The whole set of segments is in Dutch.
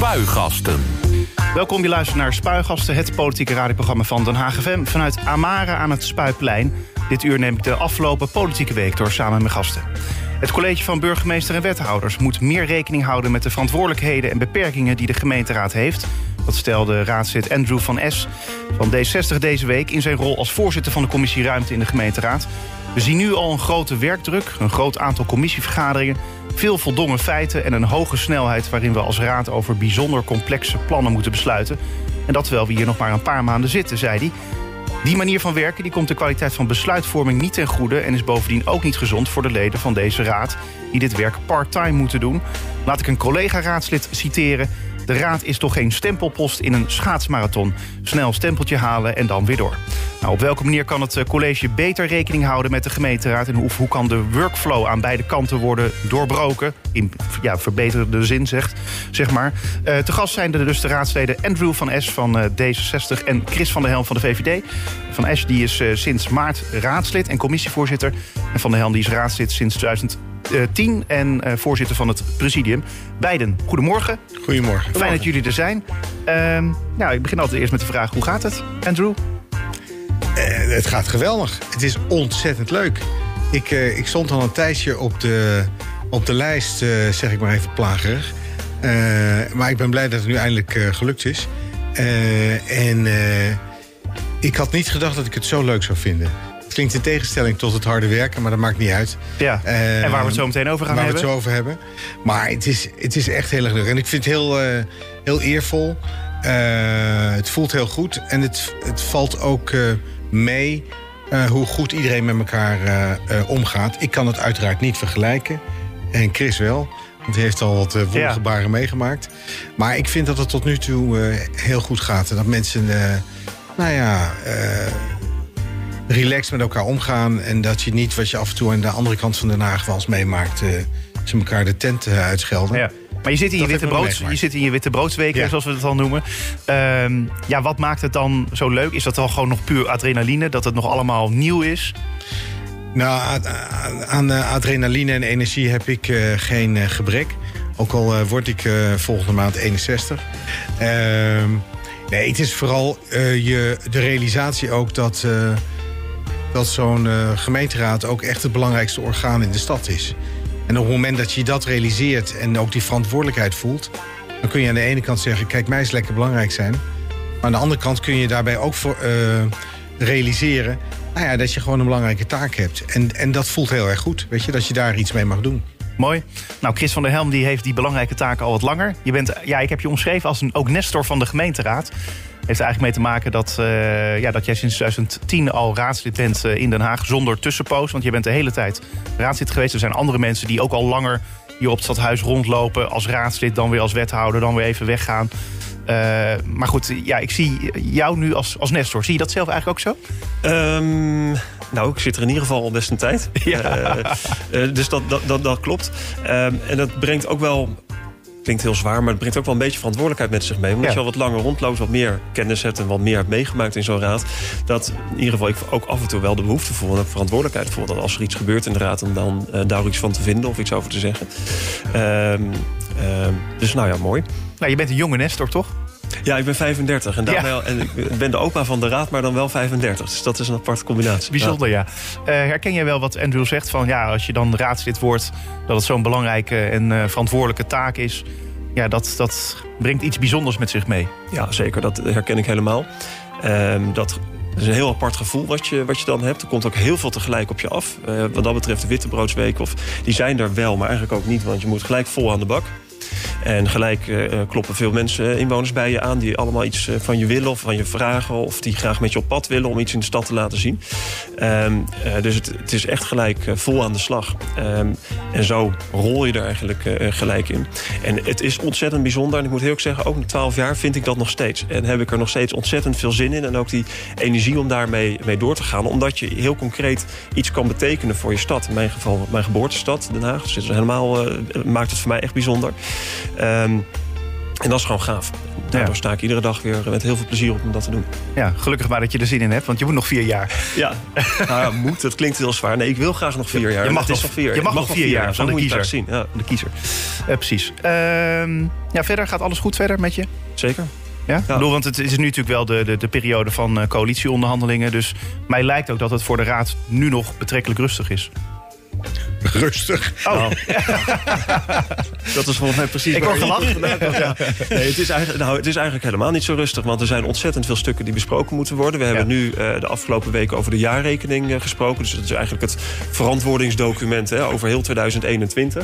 Spuigasten. Welkom, je luistert naar Spuigasten, het politieke radioprogramma van Den Haag FM... vanuit Amare aan het Spuiplein. Dit uur neem ik de afgelopen politieke week door samen met gasten. Het college van burgemeester en wethouders moet meer rekening houden... met de verantwoordelijkheden en beperkingen die de gemeenteraad heeft. Dat stelde raadslid Andrew van S. van D60 deze week... in zijn rol als voorzitter van de commissie Ruimte in de gemeenteraad. We zien nu al een grote werkdruk, een groot aantal commissievergaderingen... veel voldongen feiten en een hoge snelheid... waarin we als raad over bijzonder complexe plannen moeten besluiten. En dat terwijl we hier nog maar een paar maanden zitten, zei hij. Die manier van werken die komt de kwaliteit van besluitvorming niet ten goede... en is bovendien ook niet gezond voor de leden van deze raad... die dit werk part-time moeten doen. Laat ik een collega-raadslid citeren... De raad is toch geen stempelpost in een schaatsmarathon. Snel stempeltje halen en dan weer door. Nou, op welke manier kan het eh, college beter rekening houden met de gemeenteraad... en hoe, kan de workflow aan beide kanten worden doorbroken? In ja, verbeterde zin, zegt, zeg maar. Uh, te gast zijn er dus de raadsleden Andrew van S van uh, D66... en Chris van der Helm van de VVD. Van S die is sinds maart raadslid en commissievoorzitter. En Van der Helm die is raadslid sinds 2000 10 en uh, voorzitter van het presidium. Beiden, goedemorgen. Goedemorgen. Fijn dat jullie er zijn. Uh, nou, ik begin altijd eerst met de vraag, hoe gaat het, Andrew? Uh, het gaat geweldig. Het is ontzettend leuk. Ik, ik stond al een tijdje op de, op de lijst, zeg ik maar even plagerig. maar ik ben blij dat het nu eindelijk gelukt is. en ik had niet gedacht dat ik het zo leuk zou vinden klinkt in tegenstelling tot het harde werken, maar dat maakt niet uit. Ja, uh, en waar we het zo meteen over gaan waar hebben. we het zo over hebben. Maar het is, het is echt heel erg leuk. En ik vind het heel, uh, heel eervol. Uh, het voelt heel goed. En het, het valt ook mee hoe goed iedereen met elkaar omgaat. Ik kan het uiteraard niet vergelijken. En Chris wel. Want hij heeft al wat uh, wondergebaren ja. meegemaakt. Maar ik vind dat het tot nu toe uh, heel goed gaat. En dat mensen, uh, nou ja, relaxed met elkaar omgaan. En dat je niet wat je af en toe aan de andere kant van Den Haag wel eens meemaakt. Uh, ze elkaar de tent uh, uitschelden. Ja. Maar je zit in je, witte, brood, je zit in je witte broodsweek, ja. zoals we het al noemen. Uh, ja, wat maakt het dan zo leuk? Is dat dan gewoon nog puur adrenaline? Dat het nog allemaal nieuw is? Nou, aan adrenaline en energie heb ik uh, geen gebrek. Ook al uh, word ik volgende maand 61. Ehm, nee, het is vooral je, de realisatie ook dat dat zo'n uh, gemeenteraad ook echt het belangrijkste orgaan in de stad is. En op het moment dat je dat realiseert en ook die verantwoordelijkheid voelt... dan kun je aan de ene kant zeggen, kijk, mij is lekker belangrijk zijn. Maar aan de andere kant kun je daarbij ook voor, uh, realiseren... Nou ja, dat je gewoon een belangrijke taak hebt. En, en dat voelt heel erg goed, weet je, dat je daar iets mee mag doen. Mooi. Nou, Chris van der Helm die heeft die belangrijke taak al wat langer. Je bent, ja, ik heb je omschreven als een ook nestor van de gemeenteraad heeft er eigenlijk mee te maken dat, uh, ja, dat jij sinds 2010 al raadslid bent uh, in Den Haag zonder tussenpoos. Want je bent de hele tijd raadslid geweest. Er zijn andere mensen die ook al langer hier op het stadhuis rondlopen als raadslid, dan weer als wethouder, dan weer even weggaan. Uh, maar goed, ja, ik zie jou nu als, als Nestor. Zie je dat zelf eigenlijk ook zo? Um, nou, ik zit er in ieder geval al best een tijd. Ja. dus dat, dat, dat, dat klopt. Um, en dat brengt ook wel klinkt heel zwaar, maar het brengt ook wel een beetje verantwoordelijkheid met zich mee. Omdat ja. je al wat langer rondloopt, wat meer kennis hebt en wat meer hebt meegemaakt in zo'n raad. Dat in ieder geval ik ook af en toe wel de behoefte voel en verantwoordelijkheid voel. Dat als er iets gebeurt in de raad, om dan uh, daar iets van te vinden of iets over te zeggen. Um, uh, dus nou ja, mooi. Nou, je bent een jonge Nestor, toch? Ja, ik ben 35 en, ja. wel, en ik ben de opa van de raad, maar dan wel 35. Dus dat is een aparte combinatie. Bijzonder, ja. ja. Uh, herken jij wel wat Andrew zegt? Van ja, als je dan raadslid wordt, dat het zo'n belangrijke en uh, verantwoordelijke taak is. Ja, dat, dat brengt iets bijzonders met zich mee. Ja, zeker. Dat herken ik helemaal. Um, dat is een heel apart gevoel wat je, wat je dan hebt. Er komt ook heel veel tegelijk op je af. Uh, wat dat betreft de Wittebroodsweek, of, die zijn er wel, maar eigenlijk ook niet. Want je moet gelijk vol aan de bak. En gelijk uh, kloppen veel mensen, inwoners bij je aan... die allemaal iets van je willen of van je vragen... of die graag met je op pad willen om iets in de stad te laten zien. Uh, dus het, het, is echt gelijk vol aan de slag. Um, en zo rol je er eigenlijk gelijk in. En het is ontzettend bijzonder. En ik moet heel erg zeggen, ook na twaalf jaar vind ik dat nog steeds. En heb ik er nog steeds ontzettend veel zin in. En ook die energie om daarmee mee door te gaan. Omdat je heel concreet iets kan betekenen voor je stad. In mijn geval mijn geboortestad, Den Haag. Dus het helemaal, maakt het voor mij echt bijzonder. Um, en dat is gewoon gaaf. Nou, daar sta ik iedere dag weer met heel veel plezier op om dat te doen. Ja, gelukkig maar dat je er zin in hebt, want je moet nog vier jaar. Ja, nou, ja, moet, dat klinkt heel zwaar. Nee, ik wil graag nog vier jaar. Je mag Het nog, vier, je mag nog vier jaar van de kiezer. zien. Ja, De kiezer. Eh, precies. Ehm, ja, verder gaat alles goed verder met je? zeker. Ja? Ik bedoel, want het is nu natuurlijk wel de, de, de periode van eh, coalitieonderhandelingen. Dus mij lijkt ook dat het voor de Raad nu nog betrekkelijk rustig is. Rustig. Oh, Dat is volgens mij precies Ik word gelachen. ja. Nee, het, is eigenlijk, nou, het is eigenlijk helemaal niet zo rustig. Want er zijn ontzettend veel stukken die besproken moeten worden. We hebben nu eh, de afgelopen weken over de jaarrekening eh, gesproken. Dus dat is eigenlijk het verantwoordingsdocument hè, over heel 2021.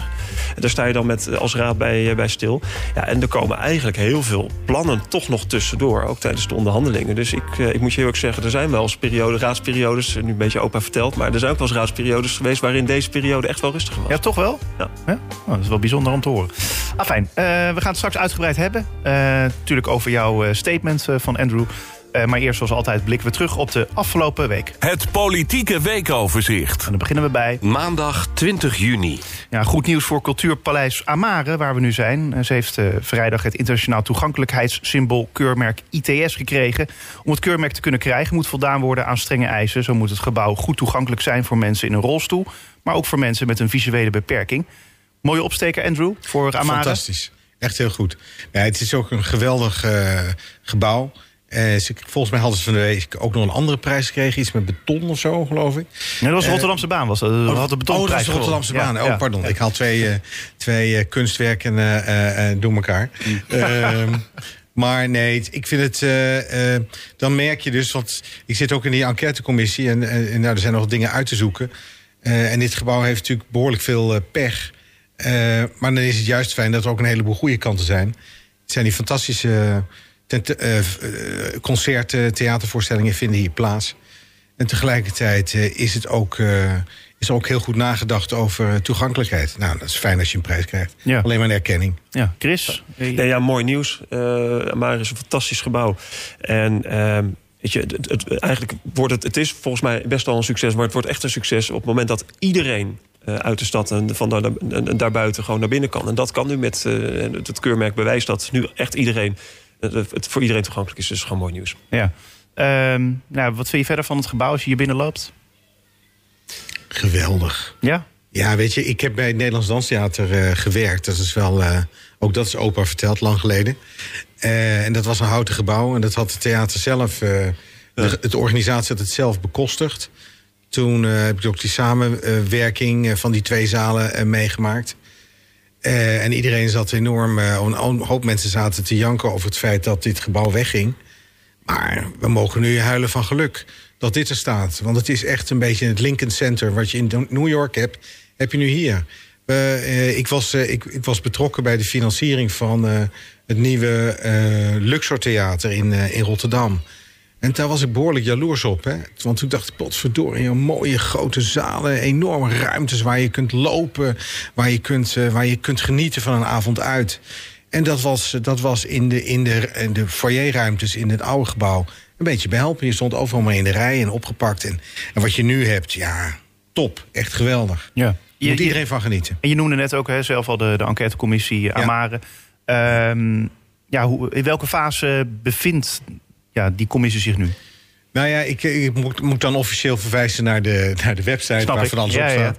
En daar sta je dan met, eh, als raad bij, bij stil. Ja, en er komen eigenlijk heel veel plannen toch nog tussendoor. Ook tijdens de onderhandelingen. Dus ik, ik moet je heel erg zeggen, er zijn wel eens perioden, raadsperiodes. Nu een beetje opa verteld. Maar er zijn ook wel eens raadsperiodes geweest... waarin deze periode echt wel rustig was. ja, toch wel? Ja. Oh, dat is wel bijzonder om te horen. Ah, fijn. Eh, we gaan het straks uitgebreid hebben. Eh, natuurlijk over jouw eh, statement eh, van Andrew. Eh, maar eerst zoals altijd blikken we terug op de afgelopen week. Het politieke weekoverzicht. En dan beginnen we bij Maandag 20 juni. Ja, goed nieuws voor Cultuurpaleis Amare, waar we nu zijn. Eh, Ze heeft eh, vrijdag het internationaal toegankelijkheidssymbool keurmerk ITS gekregen. Om het keurmerk te kunnen krijgen moet voldaan worden aan strenge eisen. Zo moet het gebouw goed toegankelijk zijn voor mensen in een rolstoel... maar ook voor mensen met een visuele beperking. Mooie opsteker, Andrew, voor Amare. Fantastisch. Echt heel goed. Ja, het is ook een geweldig gebouw. Eh, ze- volgens mij hadden ze van de week ook nog een andere prijs gekregen. Iets met beton of zo, geloof ik. Nee, dat was de Eh, Rotterdamse baan. Was dat. Dat had de oh, dat betonprijs is de Rotterdamse baan. Ja, oh, pardon. ja. Ik haal twee, eh, twee kunstwerken door elkaar. Ehm, maar nee, ik vind het... dan merk je dus... Want ik zit ook in die enquêtecommissie... en, en, en nou, er zijn nog dingen uit te zoeken. En dit gebouw heeft natuurlijk behoorlijk veel pech. Maar dan is het juist fijn dat er ook een heleboel goede kanten zijn. Het zijn die fantastische concerten, theatervoorstellingen vinden hier plaats. En tegelijkertijd eh, is het ook, eh, is er ook heel goed nagedacht over toegankelijkheid. Nou, dat is fijn als je een prijs krijgt. Ja. Alleen maar een erkenning. Ja, Chris? eh, Nee, ja, mooi nieuws. Uh, Amare is een fantastisch gebouw. En ehm, weet je, het, het- eigenlijk wordt het, het is volgens mij best wel een succes, maar het wordt echt een succes op het moment dat iedereen eh, uit de stad en van daar, en daarbuiten gewoon naar binnen kan. En dat kan nu met eh, het, het keurmerk bewijst dat nu echt iedereen het, het voor iedereen toegankelijk is. Dus gewoon mooi nieuws. Ja. Ehm, nou, wat vind je verder van het gebouw als je hier binnen loopt? Geweldig. Ja? Ja, weet je, ik heb bij het Nederlands Danstheater eh, gewerkt. Dat is wel, eh, ook dat is opa verteld, lang geleden. Eh, en dat was een houten gebouw. En dat had het theater zelf, eh, de, het organisatie had het zelf bekostigd. Toen eh, heb ik ook die samenwerking van die twee zalen meegemaakt. Eh, en iedereen zat enorm, eh, een hoop mensen zaten te janken over het feit dat dit gebouw wegging. Maar we mogen nu huilen van geluk dat dit er staat. Want het is echt een beetje het Lincoln Center... wat je in New York hebt, heb je nu hier. Eh, ik, was, ik, was betrokken bij de financiering van het nieuwe Luxor Theater in, in Rotterdam. En daar was ik behoorlijk jaloers op. Hè? Want toen dacht ik, potverdorie, mooie grote zalen... enorme ruimtes waar je kunt lopen... waar je kunt, eh, waar je kunt genieten van een avond uit... En dat was, dat was in, de, in, de, in de foyerruimtes in het oude gebouw een beetje behelpen. Je stond overal maar in de rij en opgepakt. En, en wat je nu hebt, ja, top. Echt geweldig. Ja. Je, moet je- iedereen van genieten. en je noemde net ook hè, zelf al de, de enquêtecommissie eh, Amare. Ehm, ja, hoe, in welke fase bevindt ja, die commissie zich nu? Nou ja, ik, ik moet, moet dan officieel verwijzen naar de, naar de website Snap waar ik. van alles Ja, op ja. staat.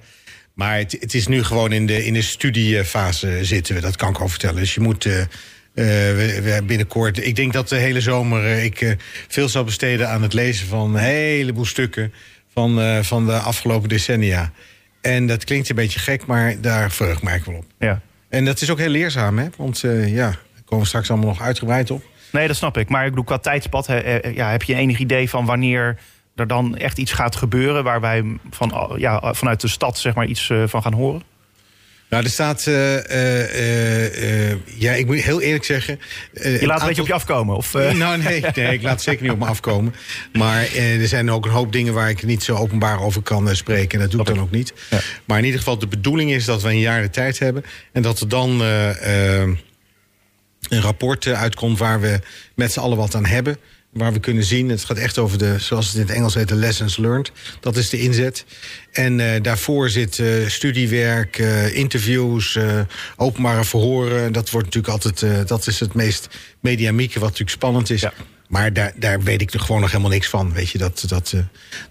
Maar het, het is nu gewoon in de, in de studiefase zitten we. Dat kan ik al vertellen. Dus je moet eh, eh, we, we binnenkort... Ik denk dat de hele zomer eh, ik veel zal besteden aan het lezen van een heleboel stukken van, van de afgelopen decennia. En dat klinkt een beetje gek, maar daar verheug ik me eigenlijk wel op. Ja. En dat is ook heel leerzaam, hè? Want ja, daar komen we straks allemaal nog uitgebreid op. Nee, dat snap ik. Maar ik bedoel, qua tijdspad, hè, eh, ja, heb je enig idee van wanneer er dan echt iets gaat gebeuren... waar wij van, ja, vanuit de stad zeg maar, iets eh, van gaan horen? Nou, er staat... eh, eh, eh, eh, ja, ik moet heel eerlijk zeggen... eh, Je laat het een beetje op je afkomen? Of, eh? Nou, nee, nee, ik laat zeker niet op me afkomen. Maar eh, er zijn ook een hoop dingen waar ik niet zo openbaar over kan eh, spreken. En dat doe ik dan ook niet. Ja. Maar in ieder geval, de bedoeling is dat we een jaar de tijd hebben. En dat er dan eh, eh, een rapport eh, uitkomt waar we met z'n allen wat aan hebben. waar we kunnen zien. Het gaat echt over de, zoals het in het Engels heet, de lessons learned. Dat is de inzet. En uh, daarvoor zit uh, studiewerk, interviews, openbare verhoren. Dat wordt natuurlijk altijd, dat is het meest mediamieke, wat natuurlijk spannend is. Ja. Maar daar, daar weet ik er gewoon nog helemaal niks van. Weet je, dat, dat, uh,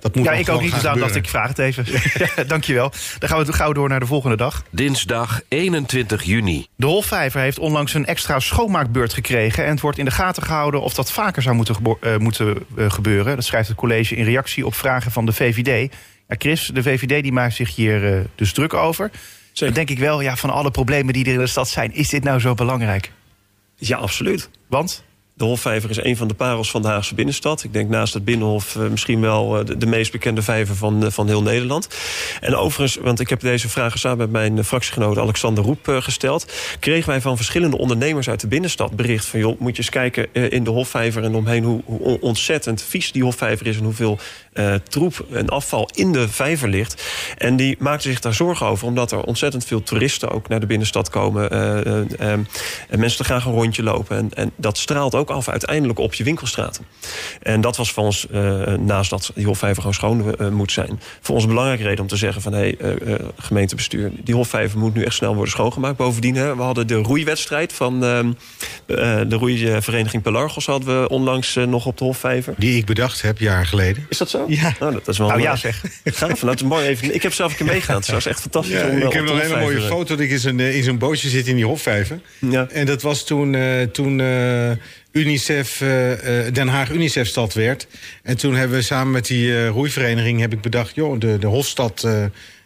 dat moet Ja, ik ook niet, dus daarom dacht ik, vraag het even. ja, dankjewel. Dan gaan we gauw door naar de volgende dag. Dinsdag 21 juni. De Hofvijver heeft onlangs een extra schoonmaakbeurt gekregen... en het wordt in de gaten gehouden of dat vaker zou moeten, uh, moeten uh, gebeuren. Dat schrijft het college in reactie op vragen van de VVD. Ja, Chris, de VVD die maakt zich hier dus druk over. Dan denk ik wel, ja, van alle problemen die er in de stad zijn... is dit nou zo belangrijk? Ja, absoluut. Want? De Hofvijver is een van de parels van de Haagse binnenstad. Ik denk naast het Binnenhof uh, misschien wel uh, de, meest bekende vijver van, uh, van heel Nederland. En overigens, want ik heb deze vragen samen met mijn fractiegenoot Alexander Roep gesteld... kregen wij van verschillende ondernemers uit de binnenstad bericht van... joh, moet je eens kijken in de Hofvijver en omheen hoe, hoe ontzettend vies die Hofvijver is... en hoeveel troep en afval in de vijver ligt. En die maakten zich daar zorgen over, omdat er ontzettend veel toeristen... ook naar de binnenstad komen en mensen gaan een rondje lopen. En, en dat straalt ook af uiteindelijk op je winkelstraten. En dat was voor ons, uh, naast dat die Hofvijver gewoon schoon uh, moet zijn... voor ons een belangrijke reden om te zeggen van... hé, hey, uh, gemeentebestuur, die Hofvijver moet nu echt snel worden schoongemaakt. Bovendien, hè, we hadden de roeiwedstrijd van de roeivereniging Pelargos... hadden we onlangs nog op de Hofvijver. Die ik bedacht heb, jaren geleden. Is dat zo? Ja. Nou, dat is wel nou ja, zeg. Gaaf, nou, is mooi even. Ik heb zelf een keer meegegaan. Het was echt fantastisch. Ja, om, ik heb nog een hele mooie foto dat ik in zo'n, in zo'n bootje zit in die Hofvijver. Ja. En dat was toen... toen UNICEF, uh, Den Haag UNICEF-stad werd. En toen hebben we samen met die uh, roeivereniging heb ik bedacht... joh, de, de Hofstad,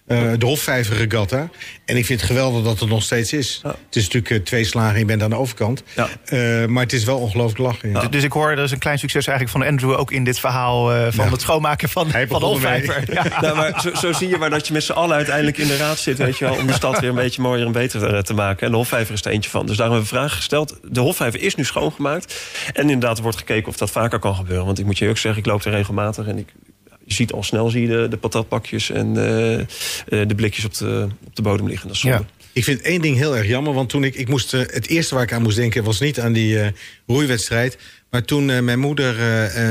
uh, de Hofvijver Regatta. En ik vind het geweldig dat het nog steeds is. Ja. Het is natuurlijk twee slagen, je bent aan de overkant. Ja. maar het is wel ongelooflijk lachen. Ja. Dus, dus ik hoor, dat is een klein succes eigenlijk van Andrew... ook in dit verhaal van het schoonmaken van, van de Hofvijver. Ja. Nou, maar zo, zo, zie je maar dat je met z'n allen uiteindelijk in de raad zit... Weet je wel, om de stad weer een beetje mooier en beter te maken. En de Hofvijver is er eentje van. Dus daarom hebben we vragen gesteld. De Hofvijver is nu schoongemaakt. En inderdaad wordt gekeken of dat vaker kan gebeuren. Want ik moet je ook zeggen, ik loop er regelmatig... en ik, je ziet al snel zie je de, de patatpakjes en uh, de blikjes op de, op de bodem liggen. Dat is zonde. Ja. Ik vind één ding heel erg jammer, want toen ik, ik moest, uh, het eerste waar ik aan moest denken was niet aan die roeiwedstrijd. Maar toen mijn moeder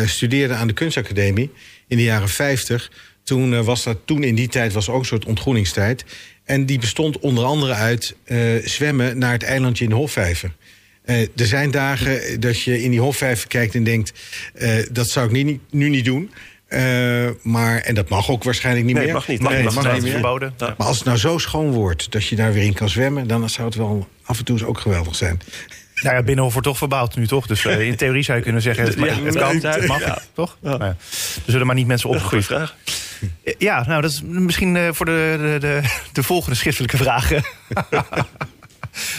studeerde aan de kunstacademie in de jaren 50, toen was dat, toen in die tijd was ook een soort ontgroeningstijd. En die bestond onder andere uit zwemmen naar het eilandje in de Hofvijver. Uh, er zijn dagen dat je in die Hofvijver kijkt en denkt... Uh, dat zou ik niet, nu niet doen. Uh, maar, en dat mag ook waarschijnlijk niet nee, meer. mag niet. Nee, mag, mag, mag niet meer. verboden. Ja. Maar als het nou zo schoon wordt dat je daar weer in kan zwemmen... dan zou het wel af en toe eens ook geweldig zijn. Nou ja, Binnenhof wordt toch verbouwd nu, toch? Dus uh, in theorie zou je kunnen zeggen, het, Ja, het kan, het mag, ja. toch? Nou ja. Er zullen maar niet mensen Goeie opgegroeid. vraag. Ja, nou, dat is misschien uh, voor de, de, de, de volgende schriftelijke vragen.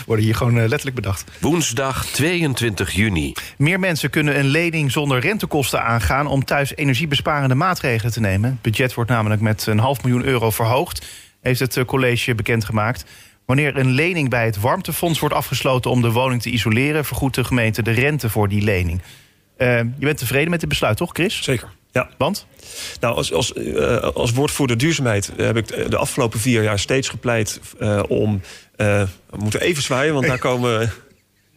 Worden hier gewoon uh, letterlijk bedacht. Woensdag 22 juni. Meer mensen kunnen een lening zonder rentekosten aangaan... om thuis energiebesparende maatregelen te nemen. Het budget wordt namelijk met een half miljoen euro verhoogd... heeft het college bekendgemaakt. Wanneer een lening bij het warmtefonds wordt afgesloten... om de woning te isoleren... vergoedt de gemeente de rente voor die lening. Uh, je bent tevreden met dit besluit, toch, Chris? Zeker. Ja. Want? Nou, als, als, uh, als woordvoerder duurzaamheid heb ik de afgelopen vier jaar steeds gepleit uh, om. Uh, we moeten even zwaaien, want daar komen.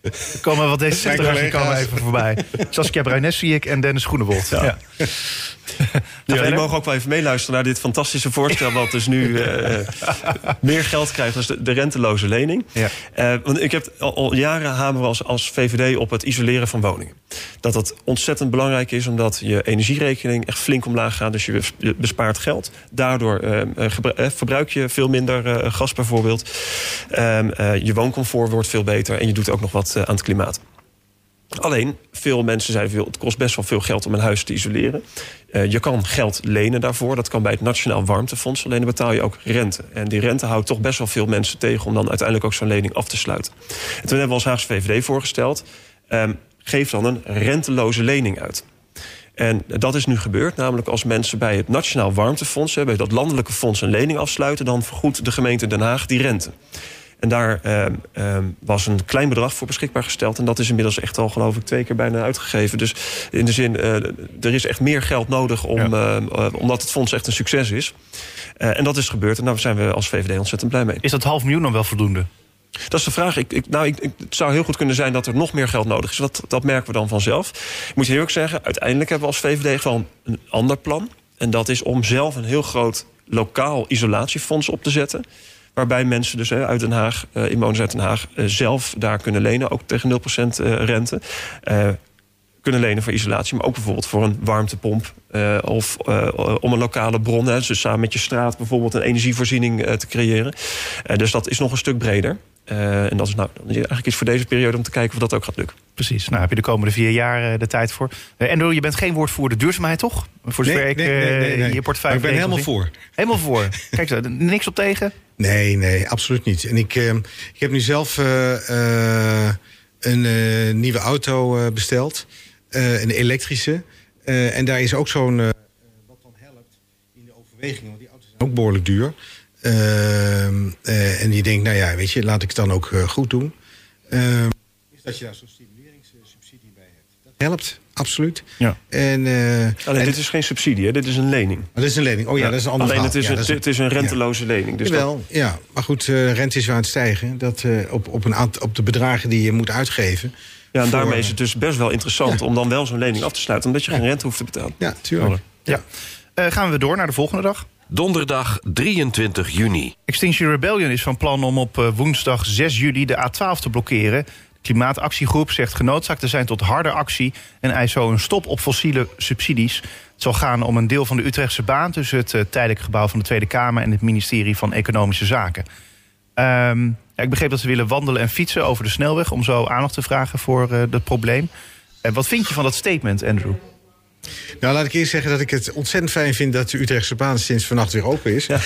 Er komen wat deze die komen even voorbij. Saskia Bruines zie ik en Dennis Groenewold. Ja. ja. Ja, die mogen ook wel even meeluisteren naar dit fantastische voorstel... wat dus nu uh, meer geld krijgt als de, de renteloze lening. Ja. Uh, want ik heb al, al jaren hameren als, als VVD op het isoleren van woningen. Dat dat ontzettend belangrijk is... omdat je energierekening echt flink omlaag gaat. Dus je bespaart geld. Daardoor uh, verbruik je veel minder gas bijvoorbeeld. je wooncomfort wordt veel beter... en je doet ook nog wat aan het klimaat. Alleen, veel mensen zeiden veel, het kost best wel veel geld om een huis te isoleren. Uh, je kan geld lenen daarvoor. Dat kan bij het Nationaal Warmtefonds. Alleen dan betaal je ook rente. En die rente houdt toch best wel veel mensen tegen... om dan uiteindelijk ook zo'n lening af te sluiten. En toen hebben we als Haagse VVD voorgesteld... Um, geef dan een renteloze lening uit. En dat is nu gebeurd. Namelijk als mensen bij het Nationaal Warmtefonds... bij dat landelijke fonds een lening afsluiten... dan vergoedt de gemeente Den Haag die rente. En daar uh, uh, was een klein bedrag voor beschikbaar gesteld. En dat is inmiddels echt al, geloof ik, twee keer bijna uitgegeven. Dus in de zin, uh, er is echt meer geld nodig... Om, ja. omdat het fonds echt een succes is. en dat is gebeurd. En daar zijn we als VVD ontzettend blij mee. Is dat half miljoen dan wel voldoende? Dat is de vraag. Ik, ik, nou, ik, het zou heel goed kunnen zijn dat er nog meer geld nodig is. Dat, dat merken we dan vanzelf. Ik moet je heel erg zeggen, uiteindelijk hebben we als VVD gewoon een ander plan. En dat is om zelf een heel groot lokaal isolatiefonds op te zetten. Waarbij mensen dus uit Den Haag, eh, inwoners uit Den Haag, eh, zelf daar kunnen lenen. Ook tegen 0% eh, rente. Kunnen lenen voor isolatie, maar ook bijvoorbeeld voor een warmtepomp of om een lokale bron, hè, dus samen met je straat bijvoorbeeld een energievoorziening te creëren. Dus dat is nog een stuk breder. Eh, en dat is nou eigenlijk iets voor deze periode om te kijken of dat ook gaat lukken. Precies. Nou heb je de komende vier jaar eh, de tijd voor. Eh, Andrew, je bent geen woordvoerder duurzaamheid, toch? Voor zover ik eh, je portefeuille ik ben helemaal voor. Helemaal voor. Kijk zo, niks op tegen. Nee, nee, absoluut niet. En ik, ik heb nu zelf eh, eh, een eh, nieuwe auto eh, besteld. Eh, een elektrische. Eh, en daar is ook zo'n... eh, wat dan helpt in de overweging. Want die auto's zijn ook behoorlijk duur. Ehm, eh, en die denkt, nou ja, weet je, laat ik het dan ook eh, goed doen. Ehm, is dat je daar zo'n stimuleringssubsidie bij hebt. Dat helpt, absoluut. Ja. En, eh, Alleen en- dit is geen subsidie, hè? dit is een lening. dat is een lening. Oh ja, dat is een ander Alleen verhaal. het is, Ja, een, het is een renteloze lening. Dus dat- Jawel, ja. Maar goed, eh rente is weer aan het stijgen. Dat, eh, op, op, een aantal, op de bedragen die je moet uitgeven. ja, en voor- daarmee is het dus best wel interessant om dan wel zo'n lening af te sluiten, omdat je geen rente hoeft te betalen. Ja, tuurlijk. Ja. Eh, gaan we door naar de volgende dag. Donderdag 23 juni. Extinction Rebellion is van plan om op eh, woensdag 6 juli de A12 te blokkeren. De klimaatactiegroep zegt genoodzaakt te zijn tot harde actie... en eist zo een stop op fossiele subsidies. Het zal gaan om een deel van de Utrechtse baan... tussen het eh, tijdelijk gebouw van de Tweede Kamer... en het ministerie van Economische Zaken. Ehm, ja, ik begreep dat ze willen wandelen en fietsen over de snelweg... om zo aandacht te vragen voor eh dat probleem. En wat vind je van dat statement, Andrew? Nou, laat ik eerst zeggen dat ik het ontzettend fijn vind... dat de Utrechtse baan sinds vannacht weer open is.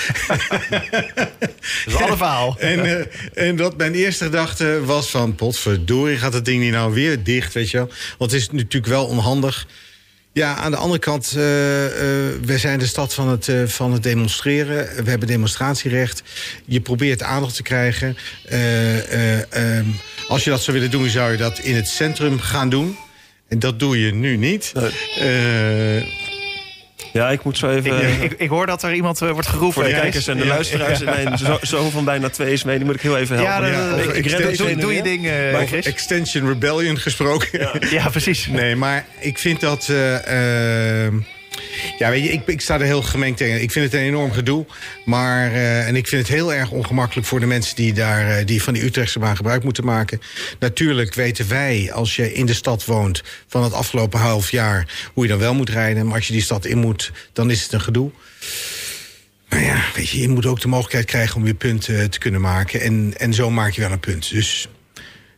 Dat is alle verhaal. En, eh, en dat mijn eerste gedachte was van... potverdorie, gaat het ding niet nou weer dicht, weet je wel? Want het is natuurlijk wel onhandig. Ja, aan de andere kant, eh, eh, we zijn de stad van het, van het demonstreren. We hebben demonstratierecht. Je probeert aandacht te krijgen. Eh, eh, ehm, als je dat zou willen doen, zou je dat in het centrum gaan doen. En dat doe je nu niet. Eh, Ja, ik moet zo even... Ik, ik, ik hoor dat er iemand eh, wordt geroepen. voor de kijkers en de Ja. luisteraars. En zo, zo van bijna twee is mee, die moet ik heel even helpen. Ja, over ik extension- doe, doe je ding, eh, over. Extension Rebellion gesproken. Ja, precies. Nee, maar ik vind dat. Ja, weet je, ik, ik sta er heel gemengd tegen. Ik vind het een enorm gedoe. Maar, eh, en ik vind het heel erg ongemakkelijk voor de mensen die, daar, eh, die van die Utrechtse baan gebruik moeten maken. Natuurlijk weten wij, als je in de stad woont, van het afgelopen half jaar, hoe je dan wel moet rijden. Maar als je die stad in moet, dan is het een gedoe. Maar ja, weet je, je moet ook de mogelijkheid krijgen om je punt eh, te kunnen maken. En, en zo maak je wel een punt. Dus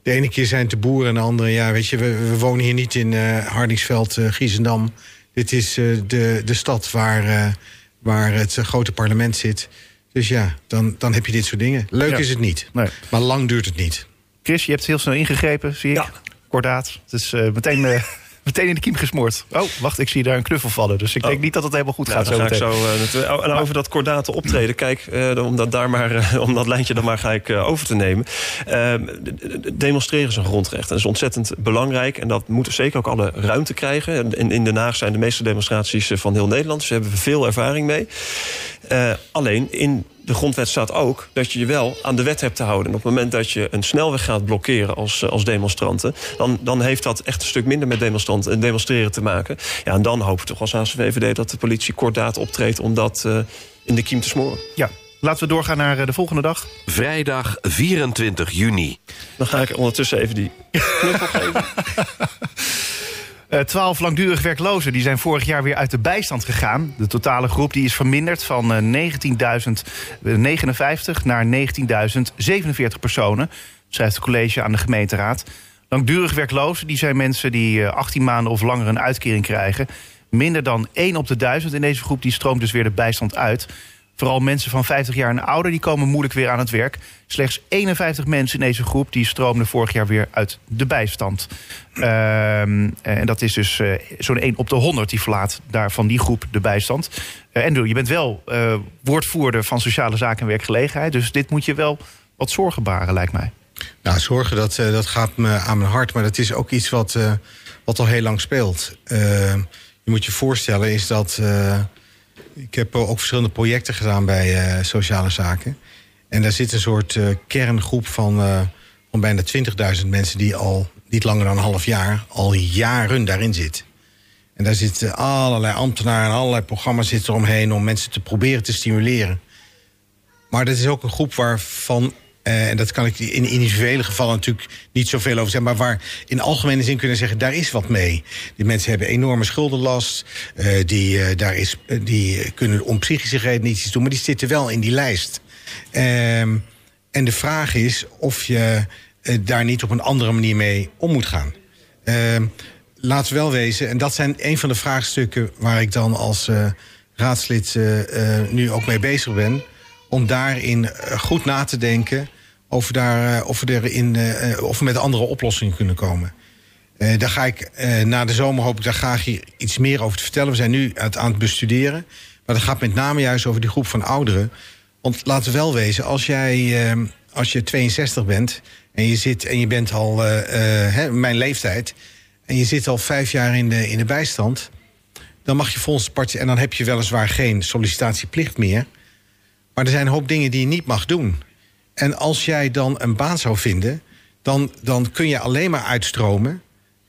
de ene keer zijn het de boeren en de andere... ja, weet je, we, wonen hier niet in Hardingsveld, Giesendam. Dit is eh, de, de stad waar, eh, waar het eh, grote parlement zit. Dus ja, dan, dan heb je dit soort dingen. Leuk Ja. is het niet, Nee. maar lang duurt het niet. Chris, je hebt heel snel ingegrepen, zie ik. Ja. Kordaat. Het is eh, meteen, eh, meteen in de kiem gesmoord. Oh, wacht, ik zie daar een knuffel vallen. Dus ik denk niet dat het helemaal goed gaat zo ga zo, eh, naartoe. Oh, en over dat kordate optreden. Kijk, eh, om, dat daar maar, eh, om dat lijntje dan maar gelijk over te nemen. Ehm, demonstreren is een grondrecht. Dat is ontzettend belangrijk. En dat moet zeker ook alle ruimte krijgen. En In, in Den Haag zijn de meeste demonstraties van heel Nederland. Dus daar hebben we veel ervaring mee. Alleen in de grondwet staat ook dat je je wel aan de wet hebt te houden. En op het moment dat je een snelweg gaat blokkeren als, eh, als demonstranten... Dan, dan heeft dat echt een stuk minder met demonstranten en demonstreren te maken. Ja, en dan hopen we toch als ACVVD dat de politie kordaat optreedt... om dat eh, in de kiem te smoren. Ja, laten we doorgaan naar eh, de volgende dag. Vrijdag 24 juni. Dan ga ik ondertussen even die knuffel geven. Eh, Twaalf langdurig werklozen die zijn vorig jaar weer uit de bijstand gegaan. De totale groep die is verminderd van eh, 19.059 naar 19.047 personen, schrijft het college aan de gemeenteraad. Langdurig werklozen die zijn mensen die eh, 18 maanden of langer een uitkering krijgen. Minder dan 1 op de 1000 in deze groep die stroomt dus weer de bijstand uit. Vooral mensen van 50 jaar en ouder die komen moeilijk weer aan het werk. Slechts 51 mensen in deze groep die stroomden vorig jaar weer uit de bijstand. Ehm, en dat is dus eh, zo'n 1 op de 100 die verlaat daar van die groep de bijstand. Eh Andrew, je bent wel eh, woordvoerder van sociale zaken en werkgelegenheid. Dus dit moet je wel wat zorgen baren, lijkt mij. Nou, zorgen, dat, dat gaat me aan mijn hart. Maar dat is ook iets wat, wat al heel lang speelt. Eh, je moet je voorstellen is dat... eh, ik heb ook verschillende projecten gedaan bij eh, sociale zaken. En daar zit een soort uh, kerngroep van, van bijna 20.000 mensen... die al niet langer dan een half jaar, al jaren daarin zit. En daar zitten allerlei ambtenaren en allerlei programma's zitten eromheen... om mensen te proberen te stimuleren. Maar dat is ook een groep waarvan uh, en dat kan ik in individuele gevallen natuurlijk niet zoveel over zeggen. Maar waar in algemene zin kunnen zeggen, daar is wat mee. Die mensen hebben enorme schuldenlast. Uh, die, uh, daar is, die kunnen om psychische redenen iets doen. Maar die zitten wel in die lijst. Ehm, en de vraag is of je daar niet op een andere manier mee om moet gaan. Ehm, we wel wezen, en dat zijn een van de vraagstukken... waar ik dan als raadslid nu ook mee bezig ben om daarin goed na te denken of, daar, uh, of, we erin, uh, of we met andere oplossingen kunnen komen. Uh, daar ga ik na de zomer hoop ik daar graag hier iets meer over te vertellen. We zijn nu aan het bestuderen. Maar dat gaat met name juist over die groep van ouderen. Want laten we wel wezen, als jij als je 62 bent en je zit en je bent al hè, mijn leeftijd en je zit al vijf jaar in de, in de bijstand, dan mag je volgens partij en dan heb je weliswaar geen sollicitatieplicht meer. Maar er zijn een hoop dingen die je niet mag doen. En als jij dan een baan zou vinden, dan, dan kun je alleen maar uitstromen,